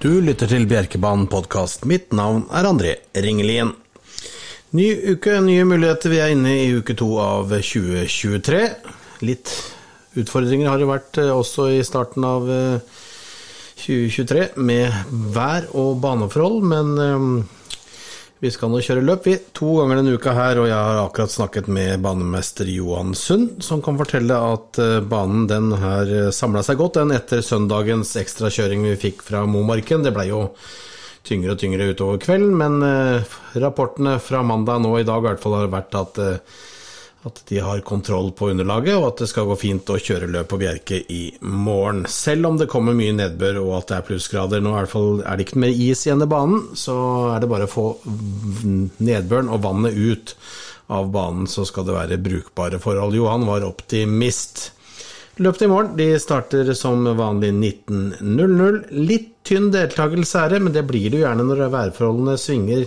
Du lytter til Bjerkebanen podkast. Mitt navn er André Ringelien. Ny uke, nye muligheter. Vi er inne i uke to av 2023. Litt utfordringer har det vært eh, også i starten av 2023 eh, med vær og baneforhold, men eh, vi skal nå kjøre løp, vi. To ganger denne uka her, og jeg har akkurat snakket med banemester Johan Sund, som kan fortelle at eh, banen den har eh, samla seg godt den etter søndagens ekstrakjøring vi fikk fra Momarken. Det blei jo tyngre og tyngre utover kvelden, men eh, rapportene fra mandag nå i dag i hvert fall har vært at at de har kontroll på underlaget, og at det skal gå fint å kjøre løp på Bjerke i morgen. Selv om det kommer mye nedbør og at det er plussgrader. Nå er det ikke mer is igjen i banen, så er det bare å få nedbøren og vannet ut av banen, så skal det være brukbare forhold. Johan var optimist. Løpet i morgen de starter som vanlig 19.00. Litt tynn deltakelse er det, men det blir det jo gjerne når værforholdene svinger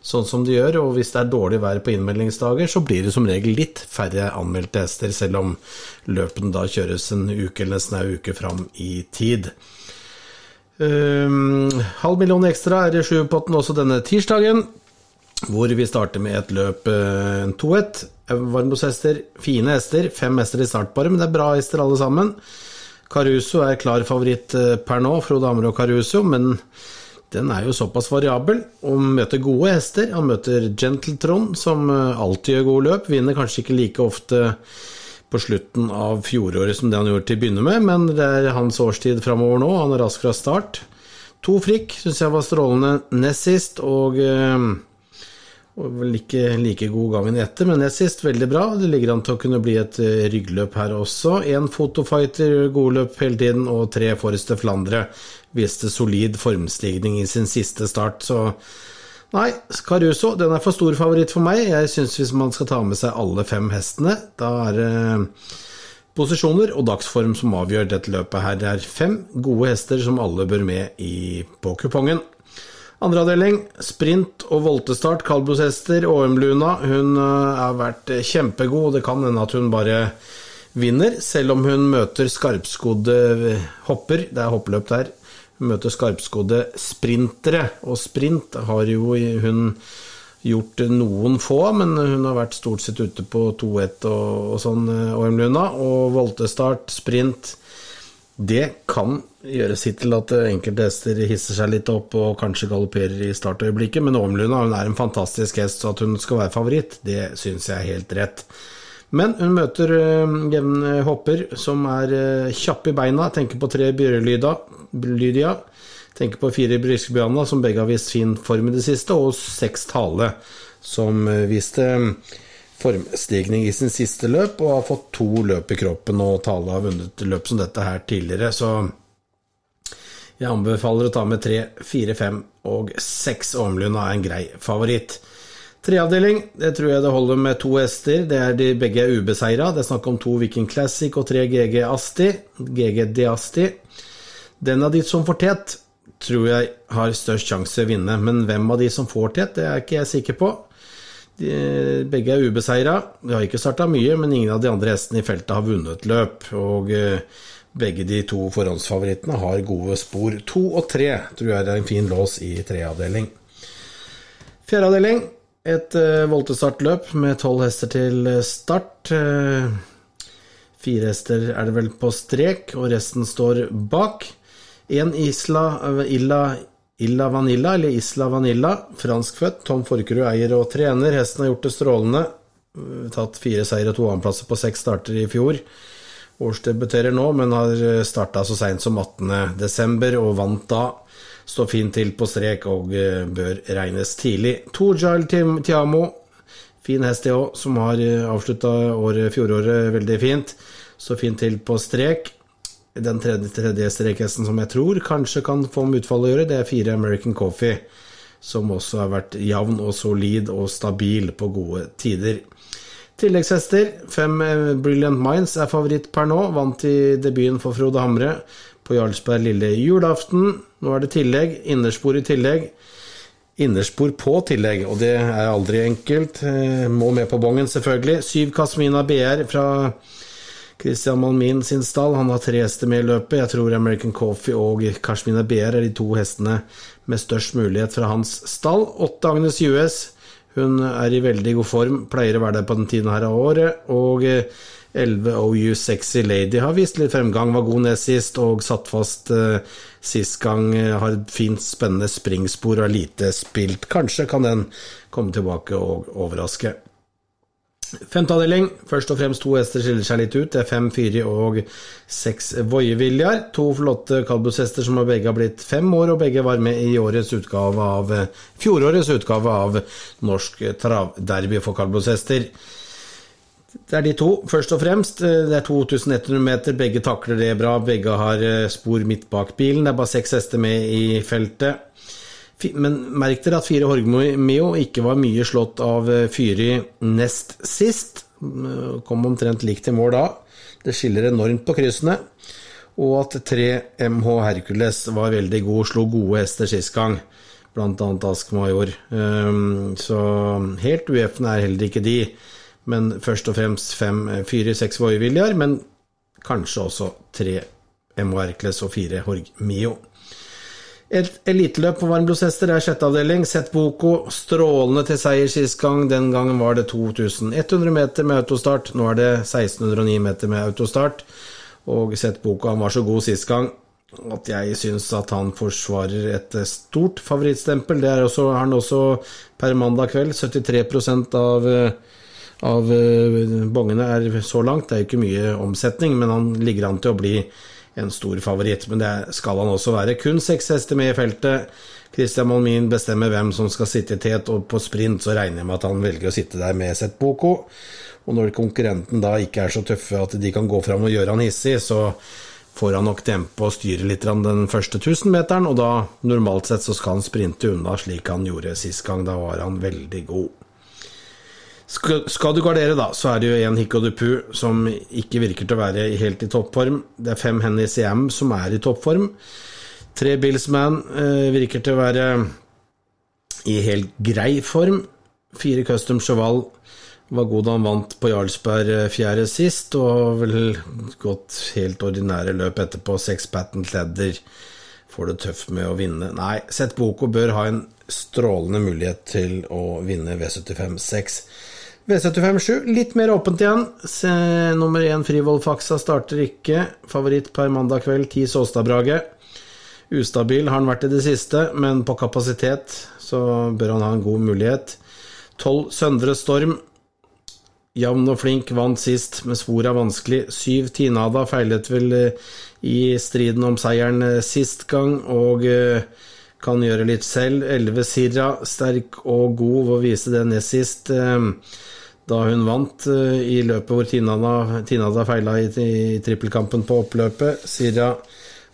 sånn som de gjør. Og hvis det er dårlig vær på innmeldingsdager, så blir det som regel litt færre anmeldte hester, selv om løpene da kjøres en uke eller nesten en uke fram i tid. Um, halv million ekstra er i sjupotten også denne tirsdagen, hvor vi starter med et løp, en uh, 2-1. Varmblodshester, fine hester. Fem hester i startbare, men det er bra hester alle sammen. Caruso er klar favoritt eh, per nå, Frode Amre og Caruso, men den er jo såpass variabel og møter gode hester. Han møter Gentletron, som eh, alltid gjør gode løp. Vinner kanskje ikke like ofte på slutten av fjoråret som det han gjorde til å begynne med, men det er hans årstid framover nå. Han er rask fra start. To frikk syns jeg var strålende nest sist, og eh, vel ikke like god gangen etter, men nest sist veldig bra. Det ligger an til å kunne bli et eh, ryggløp her også. Én fotofighter, gode løp hele tiden, og tre Forreste Flandre viste solid formstigning i sin siste start, så Nei, Caruso den er for stor favoritt for meg. Jeg syns hvis man skal ta med seg alle fem hestene, da er det posisjoner og dagsform som avgjør dette løpet her. Det er fem gode hester som alle bør med i, på kupongen. Andre avdeling, sprint og voltestart, kaldblodshester. Åemluna hun eh, har vært eh, kjempegod. Det kan hende at hun bare vinner, selv om hun møter skarpskodde eh, hopper. Det er hoppløp der. Hun møter skarpskodde sprintere, og sprint har jo hun gjort noen få, men hun har vært stort sett ute på 2-1 og, og sånn, Åemluna. Og voltestart, sprint det kan gjøre sitt til at enkelte hester hisser seg litt opp og kanskje galopperer i startøyeblikket, men Ormluna hun er en fantastisk hest, så at hun skal være favoritt, det syns jeg er helt rett. Men hun møter uh, jevn hopper som er uh, kjapp i beina, tenker på tre Bjørelydia, tenker på fire Briskebjørna, som begge har vist fin form i det siste, og seks Tale, som viste formstigning i sin siste løp, og har fått to løp i kroppen, og Tale har vunnet løp som dette her tidligere, så jeg anbefaler å ta med tre, fire, fem og seks. Ormlund er en grei favoritt. Treavdeling, det tror jeg det holder med to hester. Det er de begge er ubeseira. Det er snakk om to Viking Classic og tre GG Asti. GG Diasti. Den av de som får tett, tror jeg har størst sjanse å vinne, men hvem av de som får tett, det er ikke jeg sikker på. De, begge er ubeseira. De har ikke starta mye, men ingen av de andre hestene i feltet har vunnet løp. Og eh, begge de to forhåndsfavorittene har gode spor. To og tre tror jeg er en fin lås i treavdeling. Fjerdeavdeling, et eh, voltestartløp med tolv hester til start. Eh, fire hester er det vel på strek, og resten står bak. En Isla uh, Illa Illa Vanilla, eller Isla Vanilla, franskfødt. Tom Forkerud eier og trener. Hesten har gjort det strålende. Eh, tatt fire seier og to annenplasser på seks starter i fjor. Årsdebuterer nå, men har starta så seint som 18.12. og vant da. Står fint til på strek og eh, bør regnes tidlig. Torjail Tiamo, fin hest det òg, som har eh, avslutta fjoråret veldig fint. Står fint til på strek. Den tredje, tredje strekhesten som jeg tror kanskje kan få med utfall å gjøre, det er fire American Coffee, som også har vært jevn og solid og stabil på gode tider. Tilleggshester. Fem eh, Brilliant Minds er favoritt per nå. Vant i debuten for Frode Hamre på Jarlsberg lille julaften. Nå er det tillegg. Innerspor i tillegg. Innerspor på tillegg, og det er aldri enkelt. Eh, må med på bongen, selvfølgelig. Syv Casmina BR fra Christian Malmin sin stall, han har tre hester med i løpet. Jeg tror American Coffee og Kashmina Beer er de to hestene med størst mulighet fra hans stall. Åtte Agnes US, hun er i veldig god form, pleier å være der på den tiden her av året. Og 11 OU Sexy Lady har vist litt fremgang, var god ned sist og satt fast eh, sist gang. Har et fint, spennende springspor og er lite spilt. Kanskje kan den komme tilbake og overraske. Femte avdeling. Først og fremst to hester skiller seg litt ut. Det er fem Fyri og seks Voieviljar. To flotte Kalbushester som begge har blitt fem år, og begge var med i årets utgave av fjorårets utgave av Norsk travderby for Kalbushester. Det er de to, først og fremst. Det er 2100 meter, begge takler det bra. Begge har spor midt bak bilen. Det er bare seks hester med i feltet. Men merk dere at Fire Horgmeo ikke var mye slått av eh, Fyri nest sist. Mm, kom omtrent likt i mål da. Det skiller enormt på kryssene. Og at 3 MH Hercules var veldig god, slo gode hester sist gang. Blant annet Ask Major. Ehm, så helt uefne er heller ikke de. Men først og fremst 4-6 Voiviljar, men kanskje også 3 MH Hercules og 4 Horgmeo. Et eliteløp på varmblodshester er sjette avdeling. Sett Boko strålende til seier sist gang. Den gangen var det 2100 meter med autostart. Nå er det 1609 meter med autostart. Og Sett Boko han var så god sist gang at jeg syns at han forsvarer et stort favorittstempel. Det er også, han også per mandag kveld. 73 av, av eh, bongene er så langt. Det er jo ikke mye omsetning, men han ligger an til å bli en stor favoritt, men det skal han også være. Kun seks hester med i feltet. Christian Malmin bestemmer hvem som skal sitte i tet, og på sprint så regner jeg med at han velger å sitte der med Sett Boko. Og når konkurrenten da ikke er så tøffe at de kan gå fram og gjøre han hissig, så får han nok dempe og styre litt den første 1000-meteren, og da normalt sett så skal han sprinte unna slik han gjorde sist gang. Da var han veldig god. Skal, du gardere, da, så er det jo en Hikko Dupu som ikke virker til å være helt i toppform. Det er fem Henny CM som er i toppform. Tre Billsman eh, virker til å være i helt grei form. Fire Custom Cheval var god da han vant på Jarlsberg eh, fjerde sist, og vel gått helt ordinære løp etterpå. Seks patent ledder får det tøft med å vinne. Nei, Sett Boko bør ha en strålende mulighet til å vinne V75-6. V757, litt mer åpent igjen. Se, nummer én Frivold Faksa starter ikke. Favoritt per mandag kveld, ti Såstadbrage. Ustabil har han vært i det siste, men på kapasitet så bør han ha en god mulighet. Tolv Søndre Storm. Jevn og flink, vant sist, men sporet er vanskelig. Syv Tinada feilet vel eh, i striden om seieren eh, sist gang, og eh, kan gjøre litt selv. Elleve Sirra, sterk og god hvor vise det nest sist da hun vant eh, i løpet hvor Tinada, Tinada feila i, i trippelkampen på oppløpet. Sirra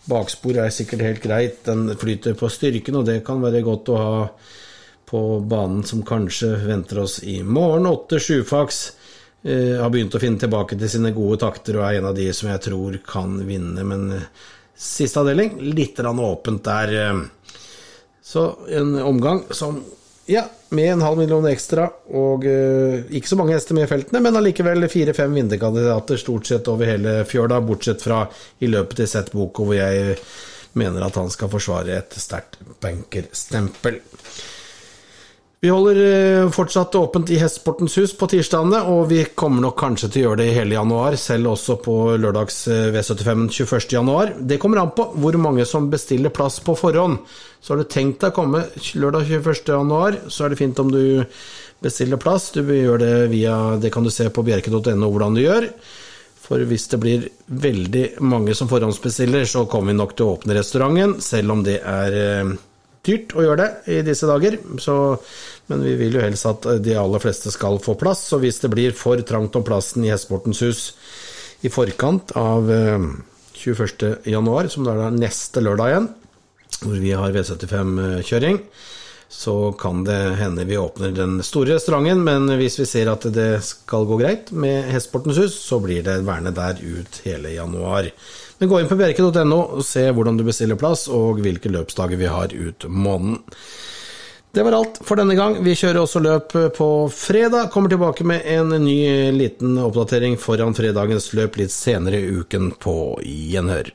bakspor er sikkert helt greit, den flyter på styrken, og det kan være godt å ha på banen som kanskje venter oss i morgen. Åtte Sjufaks eh, har begynt å finne tilbake til sine gode takter og er en av de som jeg tror kan vinne, men eh, siste avdeling litt åpent der. Eh. Så en omgang som ja, med en halv million ekstra, og uh, ikke så mange hester med i feltene, men allikevel fire-fem vinnerkandidater stort sett over hele fjøla, bortsett fra i løpet til Sett Boko, hvor jeg mener at han skal forsvare et sterkt bankerstempel. Vi holder eh, fortsatt åpent i Hestsportens hus på tirsdagene, og vi kommer nok kanskje til å gjøre det i hele januar, selv også på lørdags eh, V75 21. januar. Det kommer an på hvor mange som bestiller plass på forhånd. Så har du tenkt deg å komme lørdag 21. januar, så er det fint om du bestiller plass. Du gjør det via Det kan du se på bjerke.no hvordan du gjør. For hvis det blir veldig mange som forhåndsbestiller, så kommer vi nok til å åpne restauranten, selv om det er eh, dyrt å gjøre det i disse dager. Så men vi vil jo helst at de aller fleste skal få plass. Så hvis det blir for trangt om plassen i Hestesportens hus i forkant av 21.1, eh, som da er neste lørdag igjen, hvor vi har V75-kjøring, så kan det hende vi åpner den store restauranten. Men hvis vi ser at det skal gå greit med Hestesportens hus, så blir det værende der ut hele januar. Men gå inn på bjerke.no og se hvordan du bestiller plass, og hvilke løpsdager vi har ut måneden. Det var alt for denne gang. Vi kjører også løp på fredag. Kommer tilbake med en ny liten oppdatering foran fredagens løp litt senere i uken på gjenhør.